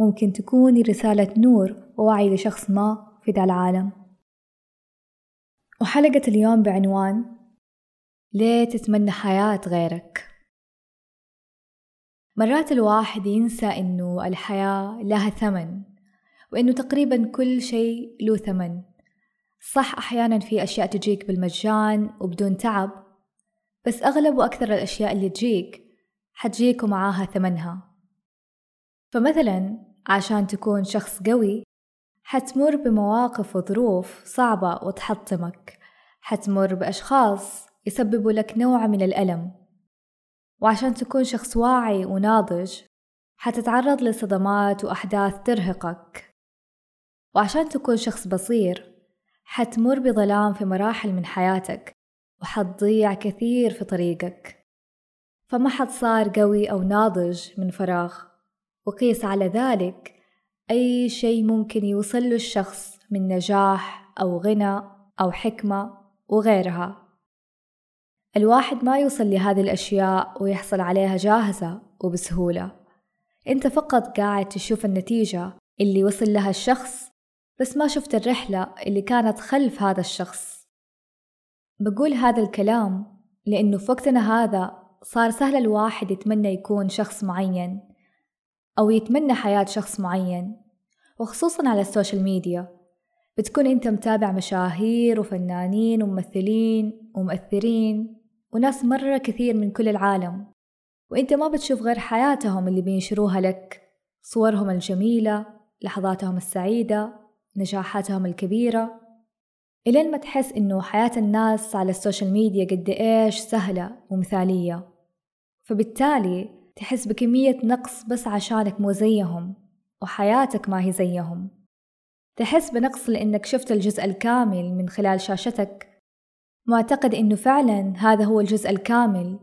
ممكن تكون رسالة نور ووعي لشخص ما في ذا العالم. وحلقة اليوم بعنوان ليه تتمنى حياة غيرك؟ مرات الواحد ينسى إنه الحياة لها ثمن وإنه تقريبا كل شيء له ثمن. صح أحيانا في أشياء تجيك بالمجان وبدون تعب بس أغلب وأكثر الأشياء اللي تجيك حتجيك ومعاها ثمنها. فمثلا عشان تكون شخص قوي حتمر بمواقف وظروف صعبة وتحطمك. حتمر بأشخاص يسببوا لك نوع من الألم. وعشان تكون شخص واعي وناضج حتتعرض لصدمات وأحداث ترهقك. وعشان تكون شخص بصير حتمر بظلام في مراحل من حياتك وحتضيع كثير في طريقك. فما حد صار قوي أو ناضج من فراغ. وقيس على ذلك. أي شيء ممكن يوصل له الشخص من نجاح أو غنى أو حكمة وغيرها. الواحد ما يوصل لهذه الأشياء ويحصل عليها جاهزة وبسهولة. أنت فقط قاعد تشوف النتيجة اللي وصل لها الشخص بس ما شفت الرحلة اللي كانت خلف هذا الشخص. بقول هذا الكلام لأنه في وقتنا هذا صار سهل الواحد يتمنى يكون شخص معين. أو يتمنى حياة شخص معين وخصوصا على ال social media. بتكون أنت متابع مشاهير وفنانين وممثلين ومؤثرين وناس مرة كثير من كل العالم. وأنت ما بتشوف غير حياتهم اللي بينشروها لك صورهم الجميلة لحظاتهم السعيدة نجاحاتهم الكبيرة. إلين ما تحس إنه حياة الناس على ال social media قد إيش سهلة ومثالية. فبالتالي تحس بكمية نقص بس عشانك مو زيهم وحياتك ما هي زيهم. تحس بنقص لأنك شفت الجزء الكامل من خلال شاشتك. معتقد إنه فعلا هذا هو الجزء الكامل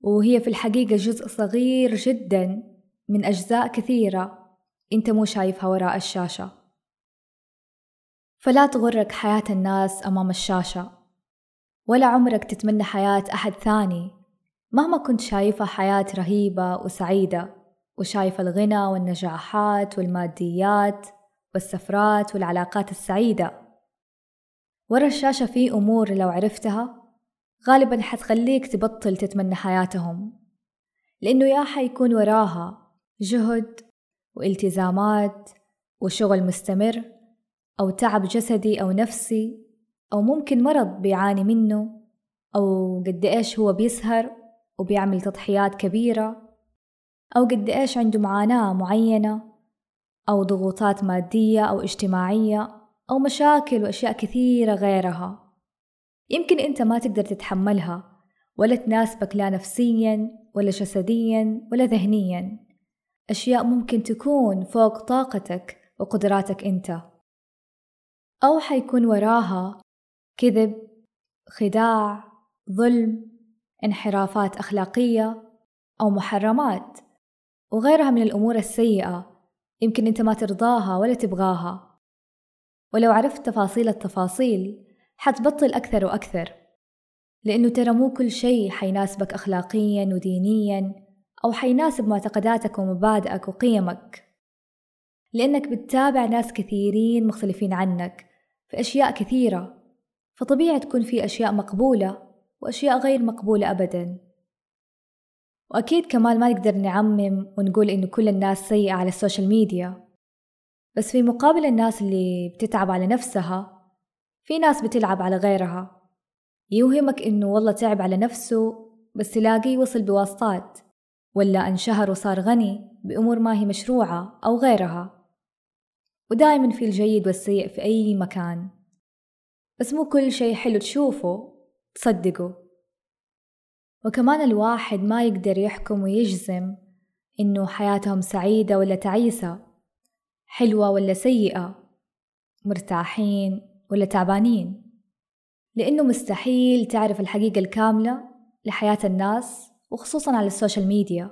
وهي في الحقيقة جزء صغير جدا من أجزاء كثيرة أنت مو شايفها وراء الشاشة. فلا تغرك حياة الناس أمام الشاشة ولا عمرك تتمنى حياة أحد ثاني. مهما كنت شايفة حياة رهيبة وسعيدة وشايفة الغنى والنجاحات والماديات والسفرات والعلاقات السعيدة. ورا الشاشة في أمور لو عرفتها غالبا حتخليك تبطل تتمنى حياتهم. لأنه يا حيكون وراها جهد والتزامات وشغل مستمر أو تعب جسدي أو نفسي أو ممكن مرض بيعاني منه أو قد إيش هو بيسهر وبيعمل تضحيات كبيرة. أو قد إيش عنده معاناة معينة أو ضغوطات مادية أو اجتماعية أو مشاكل وأشياء كثيرة غيرها. يمكن أنت ما تقدر تتحملها ولا تناسبك لا نفسيا ولا جسديا ولا ذهنيا. أشياء ممكن تكون فوق طاقتك وقدراتك أنت. أو حيكون وراها كذب خداع ظلم انحرافات أخلاقية أو محرمات وغيرها من الأمور السيئة يمكن أنت ما ترضاها ولا تبغاها. ولو عرفت تفاصيل التفاصيل حتبطل أكثر وأكثر لأنه ترى مو كل شيء حيناسبك أخلاقيا ودينيا أو حيناسب معتقداتك ومبادئك وقيمك. لأنك بتتابع ناس كثيرين مختلفين عنك في أشياء كثيرة فطبيعي تكون في أشياء مقبولة وأشياء غير مقبولة أبدا. وأكيد كمان ما نقدر نعمم ونقول إنه كل الناس سيئة على السوشيال ميديا. بس في مقابل الناس اللي بتتعب على نفسها في ناس بتلعب على غيرها. يوهمك إنه والله تعب على نفسه بس تلاقيه وصل بواسطات ولا انشهر وصار غني بأمور ما هي مشروعة أو غيرها. ودائما في الجيد والسيء في أي مكان. بس مو كل شي حلو تشوفه. تصدقه وكمان الواحد ما يقدر يحكم ويجزم إنه حياتهم سعيدة ولا تعيسة حلوة ولا سيئة مرتاحين ولا تعبانين. لأنه مستحيل تعرف الحقيقة الكاملة لحياة الناس وخصوصا على السوشيال ميديا.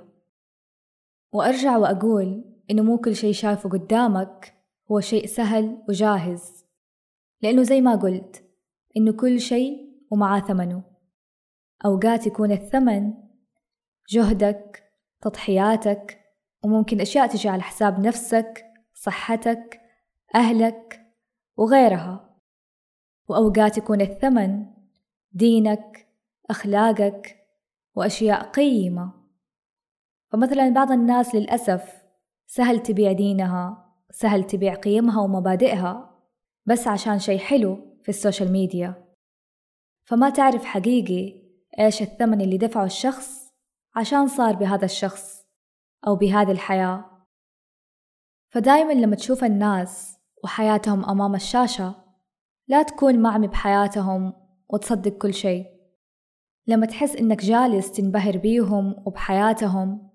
وأرجع وأقول إنه مو كل شي شايفه قدامك هو شيء سهل وجاهز. لأنه زي ما قلت إنه كل شيء ومعاه ثمنه. أوقات يكون الثمن جهدك تضحياتك وممكن أشياء تجي على حساب نفسك صحتك أهلك وغيرها. وأوقات يكون الثمن دينك أخلاقك وأشياء قيمة. فمثلا بعض الناس للأسف سهل تبيع دينها سهل تبيع قيمها ومبادئها بس عشان شي حلو في السوشيال ميديا. فما تعرف حقيقي إيش الثمن اللي دفعه الشخص عشان صار بهذا الشخص أو بهذه الحياة. فدايما لما تشوف الناس وحياتهم أمام الشاشة لا تكون معمي بحياتهم وتصدق كل شيء. لما تحس إنك جالس تنبهر بيهم وبحياتهم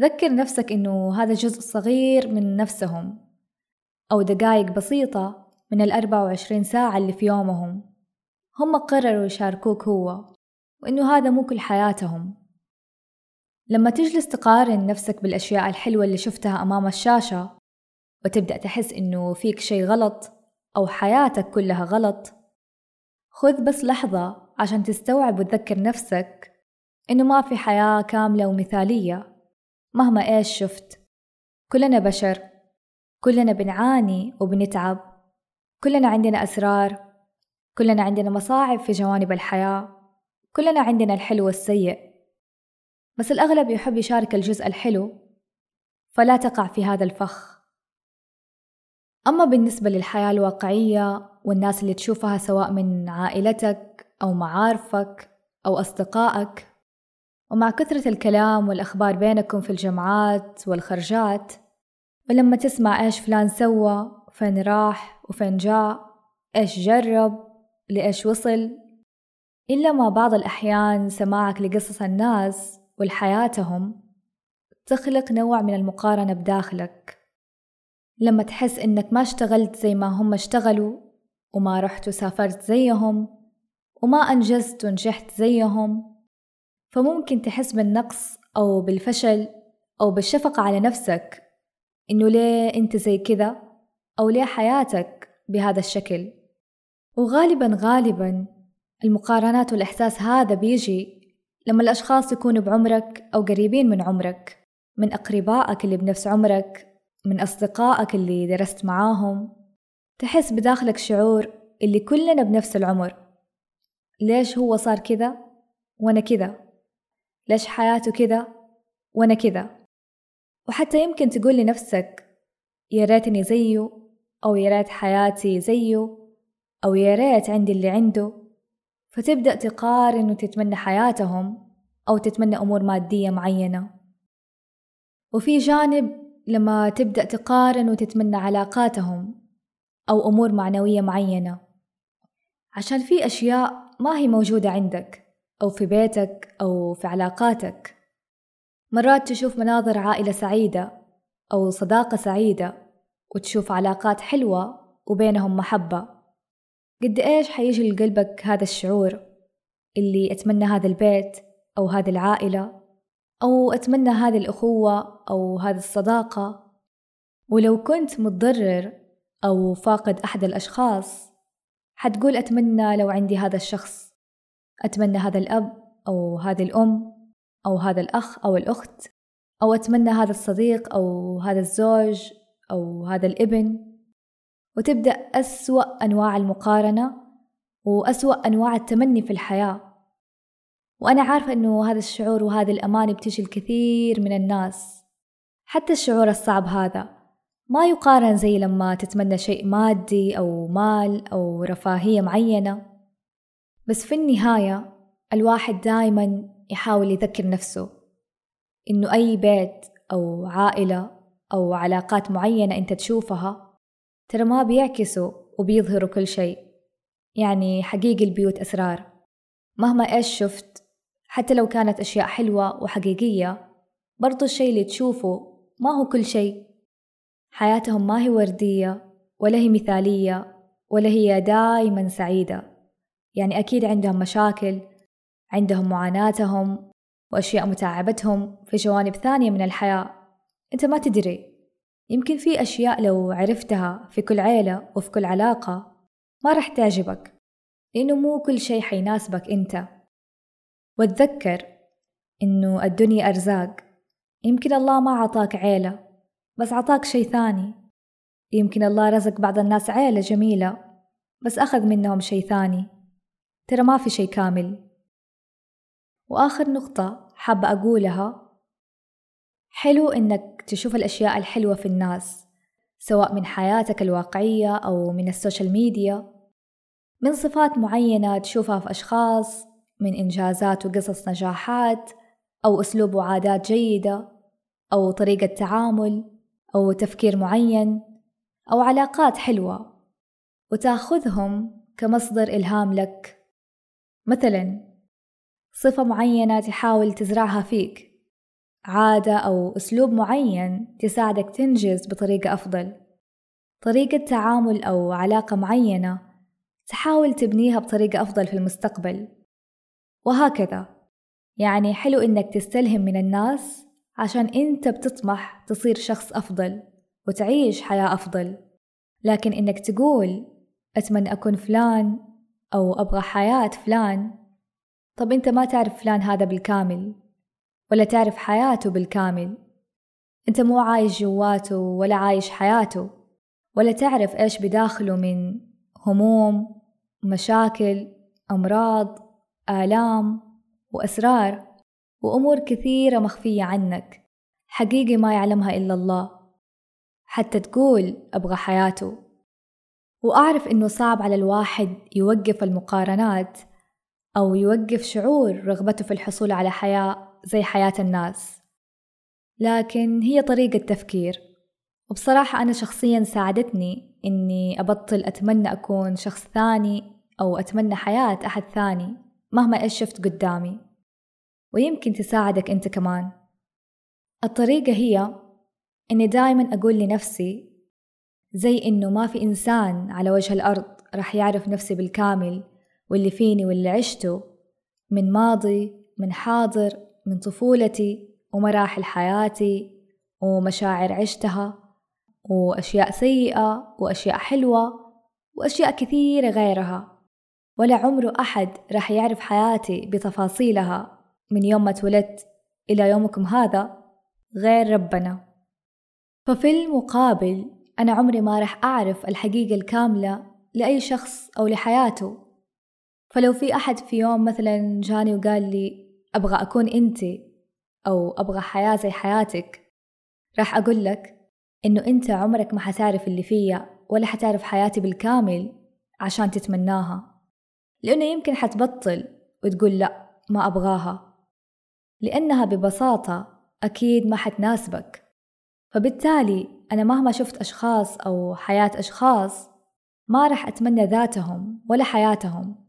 ذكر نفسك إنه هذا جزء صغير من نفسهم أو دقايق بسيطة من الأربعة وعشرين ساعة اللي في يومهم. هم قرروا يشاركوك هو وإنه هذا مو كل حياتهم. لما تجلس تقارن نفسك بالأشياء الحلوة اللي شفتها أمام الشاشة وتبدأ تحس إنه فيك شي غلط أو حياتك كلها غلط خذ بس لحظة عشان تستوعب وتذكر نفسك إنه ما في حياة كاملة ومثالية مهما إيش شفت. كلنا بشر كلنا بنعاني وبنتعب كلنا عندنا أسرار كلنا عندنا مصاعب في جوانب الحياة. كلنا عندنا الحلو والسيء. بس الأغلب يحب يشارك الجزء الحلو فلا تقع في هذا الفخ. أما بالنسبة للحياة الواقعية والناس اللي تشوفها سواء من عائلتك أو معارفك أو أصدقائك ومع كثرة الكلام والأخبار بينكم في الجامعات والخرجات ولما تسمع إيش فلان سوى فين راح وفين جاء إيش جرب لإيش وصل؟ إلا ما بعض الأحيان سماعك لقصص الناس ولحياتهم تخلق نوع من المقارنة بداخلك. لما تحس إنك ما اشتغلت زي ما هم اشتغلوا وما رحت وسافرت زيهم وما أنجزت ونجحت زيهم فممكن تحس بالنقص أو بالفشل أو بالشفقة على نفسك إنه ليه أنت زي كذا؟ أو ليه حياتك بهذا الشكل؟ وغالبا غالبا المقارنات والإحساس هذا بيجي لما الأشخاص يكونوا بعمرك أو قريبين من عمرك من أقربائك اللي بنفس عمرك من أصدقائك اللي درست معاهم. تحس بداخلك شعور اللي كلنا بنفس العمر. ليش هو صار كذا؟ وأنا كذا. ليش حياته كذا؟ وأنا كذا. وحتى يمكن تقول لنفسك يا ريتني زيه أو يا ريت حياتي زيه أو يا ريت عندي اللي عنده. فتبدأ تقارن وتتمنى حياتهم أو تتمنى أمور مادية معينة. وفي جانب لما تبدأ تقارن وتتمنى علاقاتهم أو أمور معنوية معينة. عشان في أشياء ما هي موجودة عندك أو في بيتك أو في علاقاتك. مرات تشوف مناظر عائلة سعيدة أو صداقة سعيدة وتشوف علاقات حلوة وبينهم محبة. قد إيش حيجي لقلبك هذا الشعور اللي أتمنى هذا البيت أو هذه العائلة أو أتمنى هذه الأخوة أو هذه الصداقة؟ ولو كنت متضرر أو فاقد أحد الأشخاص حتقول أتمنى لو عندي هذا الشخص. أتمنى هذا الأب أو هذه الأم أو هذا الأخ أو الأخت أو أتمنى هذا الصديق أو هذا الزوج أو هذا الابن. وتبدأ أسوأ أنواع المقارنة وأسوأ أنواع التمني في الحياة. وأنا عارفة أنه هذا الشعور وهذه الأماني بتجي الكثير من الناس حتى الشعور الصعب هذا. ما يقارن زي لما تتمنى شيء مادي أو مال أو رفاهية معينة. بس في النهاية الواحد دايما يحاول يذكر نفسه إنه أي بيت أو عائلة أو علاقات معينة أنت تشوفها ترى ما بيعكسوا وبيظهروا كل شيء. يعني حقيقي البيوت أسرار. مهما إيش شفت حتى لو كانت أشياء حلوة وحقيقية برضو الشيء اللي تشوفه ما هو كل شيء. حياتهم ما هي وردية ولا هي مثالية ولا هي دايما سعيدة. يعني أكيد عندهم مشاكل عندهم معاناتهم وأشياء متعبتهم في جوانب ثانية من الحياة. أنت ما تدري. يمكن في أشياء لو عرفتها في كل عيلة وفي كل علاقة ما رح تعجبك لأنه مو كل شي حيناسبك أنت. وتذكر إنه الدنيا أرزاق. يمكن الله ما عطاك عيلة بس عطاك شي ثاني. يمكن الله رزق بعض الناس عيلة جميلة بس أخذ منهم شي ثاني. ترى ما في شي كامل. وآخر نقطة حابة أقولها حلو إنك تشوف الأشياء الحلوة في الناس سواء من حياتك الواقعية أو من ال social media. من صفات معينة تشوفها في أشخاص من إنجازات وقصص نجاحات أو أسلوب وعادات جيدة أو طريقة تعامل أو تفكير معين أو علاقات حلوة. وتأخذهم كمصدر إلهام لك. مثلا صفة معينة تحاول تزرعها فيك. عادة أو أسلوب معين تساعدك تنجز بطريقة أفضل. طريقة تعامل أو علاقة معينة تحاول تبنيها بطريقة أفضل في المستقبل. وهكذا. يعني حلو إنك تستلهم من الناس عشان أنت بتطمح تصير شخص أفضل وتعيش حياة أفضل. لكن إنك تقول أتمنى أكون فلان أو أبغى حياة فلان طب أنت ما تعرف فلان هذا بالكامل. ولا تعرف حياته بالكامل. أنت مو عايش جواته ولا عايش حياته ولا تعرف إيش بداخله من هموم مشاكل أمراض آلام وأسرار وأمور كثيرة مخفية عنك حقيقي ما يعلمها إلا الله. حتى تقول أبغى حياته. وأعرف إنه صعب على الواحد يوقف المقارنات أو يوقف شعور رغبته في الحصول على حياة. زي حياة الناس. لكن هي طريقة تفكير. وبصراحة أنا شخصيا ساعدتني إني أبطل أتمنى أكون شخص ثاني أو أتمنى حياة أحد ثاني مهما إيش شفت قدامي. ويمكن تساعدك أنت كمان. الطريقة هي إني دايما أقول لنفسي زي إنه ما في إنسان على وجه الأرض رح يعرف نفسي بالكامل واللي فيني واللي عشته من ماضي من حاضر من طفولتي ومراحل حياتي ومشاعر عشتها وأشياء سيئة وأشياء حلوة وأشياء كثيرة غيرها. ولا عمره أحد راح يعرف حياتي بتفاصيلها من يوم ما اتولدت إلى يومكم هذا غير ربنا. ففي المقابل أنا عمري ما راح أعرف الحقيقة الكاملة لأي شخص أو لحياته. فلو في أحد في يوم مثلا جاني وقال لي أبغى أكون أنتي أو أبغى حياة زي حياتك راح أقول لك إنه أنت عمرك ما حتعرف اللي فيا ولا حتعرف حياتي بالكامل عشان تتمناها لأنه يمكن حتبطل وتقول لأ ما أبغاها لأنها ببساطة أكيد ما حتناسبك. فبالتالي أنا مهما شفت أشخاص أو حياة أشخاص ما رح أتمنى ذاتهم ولا حياتهم.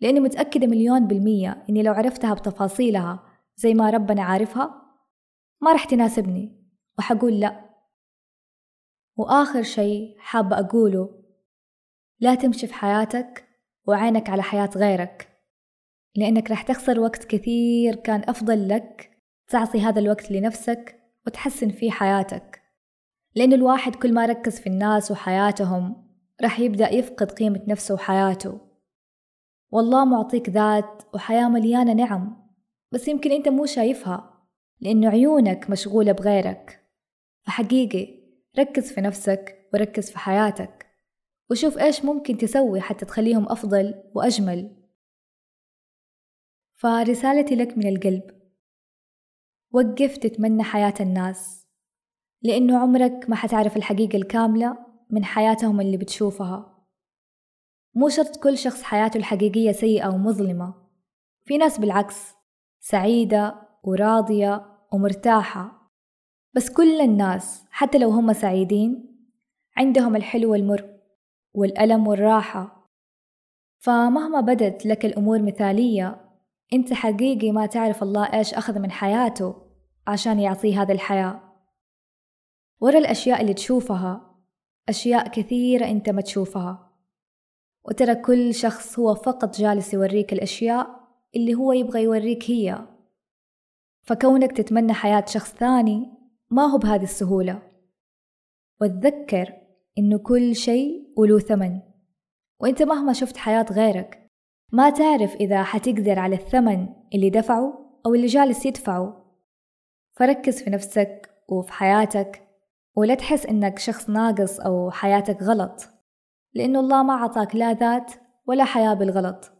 لأني متأكدة مليون بالمية إني لو عرفتها بتفاصيلها زي ما ربنا عارفها ما رح تناسبني وحقول لأ. وآخر شي حابة أقوله لا تمشي في حياتك وعينك على حياة غيرك لأنك رح تخسر وقت كثير كان أفضل لك تعطي هذا الوقت لنفسك وتحسن فيه حياتك. لأن الواحد كل ما ركز في الناس وحياتهم رح يبدأ يفقد قيمة نفسه وحياته. والله معطيك ذات وحياة مليانة نعم بس يمكن أنت مو شايفها لأنه عيونك مشغولة بغيرك. فحقيقي ركز في نفسك وركز في حياتك وشوف إيش ممكن تسوي حتى تخليهم أفضل وأجمل. فرسالتي لك من القلب. وقف تتمنى حياة الناس لأنه عمرك ما حتعرف الحقيقة الكاملة من حياتهم اللي بتشوفها. مو شرط كل شخص حياته الحقيقية سيئة ومظلمة في ناس بالعكس سعيدة وراضية ومرتاحة. بس كل الناس حتى لو هم سعيدين عندهم الحلو والمر والألم والراحة. فمهما بدت لك الأمور مثالية أنت حقيقي ما تعرف الله إيش أخذ من حياته عشان يعطيه هذا الحياة. ورا الأشياء اللي تشوفها أشياء كثيرة أنت ما تشوفها. وترى كل شخص هو فقط جالس يوريك الأشياء اللي هو يبغى يوريك هي. فكونك تتمنى حياة شخص ثاني ما هو بهذه السهولة. وتذكر إنه كل شيء وله ثمن. وإنت مهما شفت حياة غيرك ما تعرف إذا حتقدر على الثمن اللي دفعه أو اللي جالس يدفعه. فركز في نفسك وفي حياتك ولا تحس إنك شخص ناقص أو حياتك غلط. لأنه الله ما عطاك لا ذات ولا حياة بالغلط.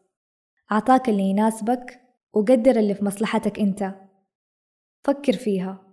عطاك اللي يناسبك وقدر اللي في مصلحتك أنت. فكر فيها.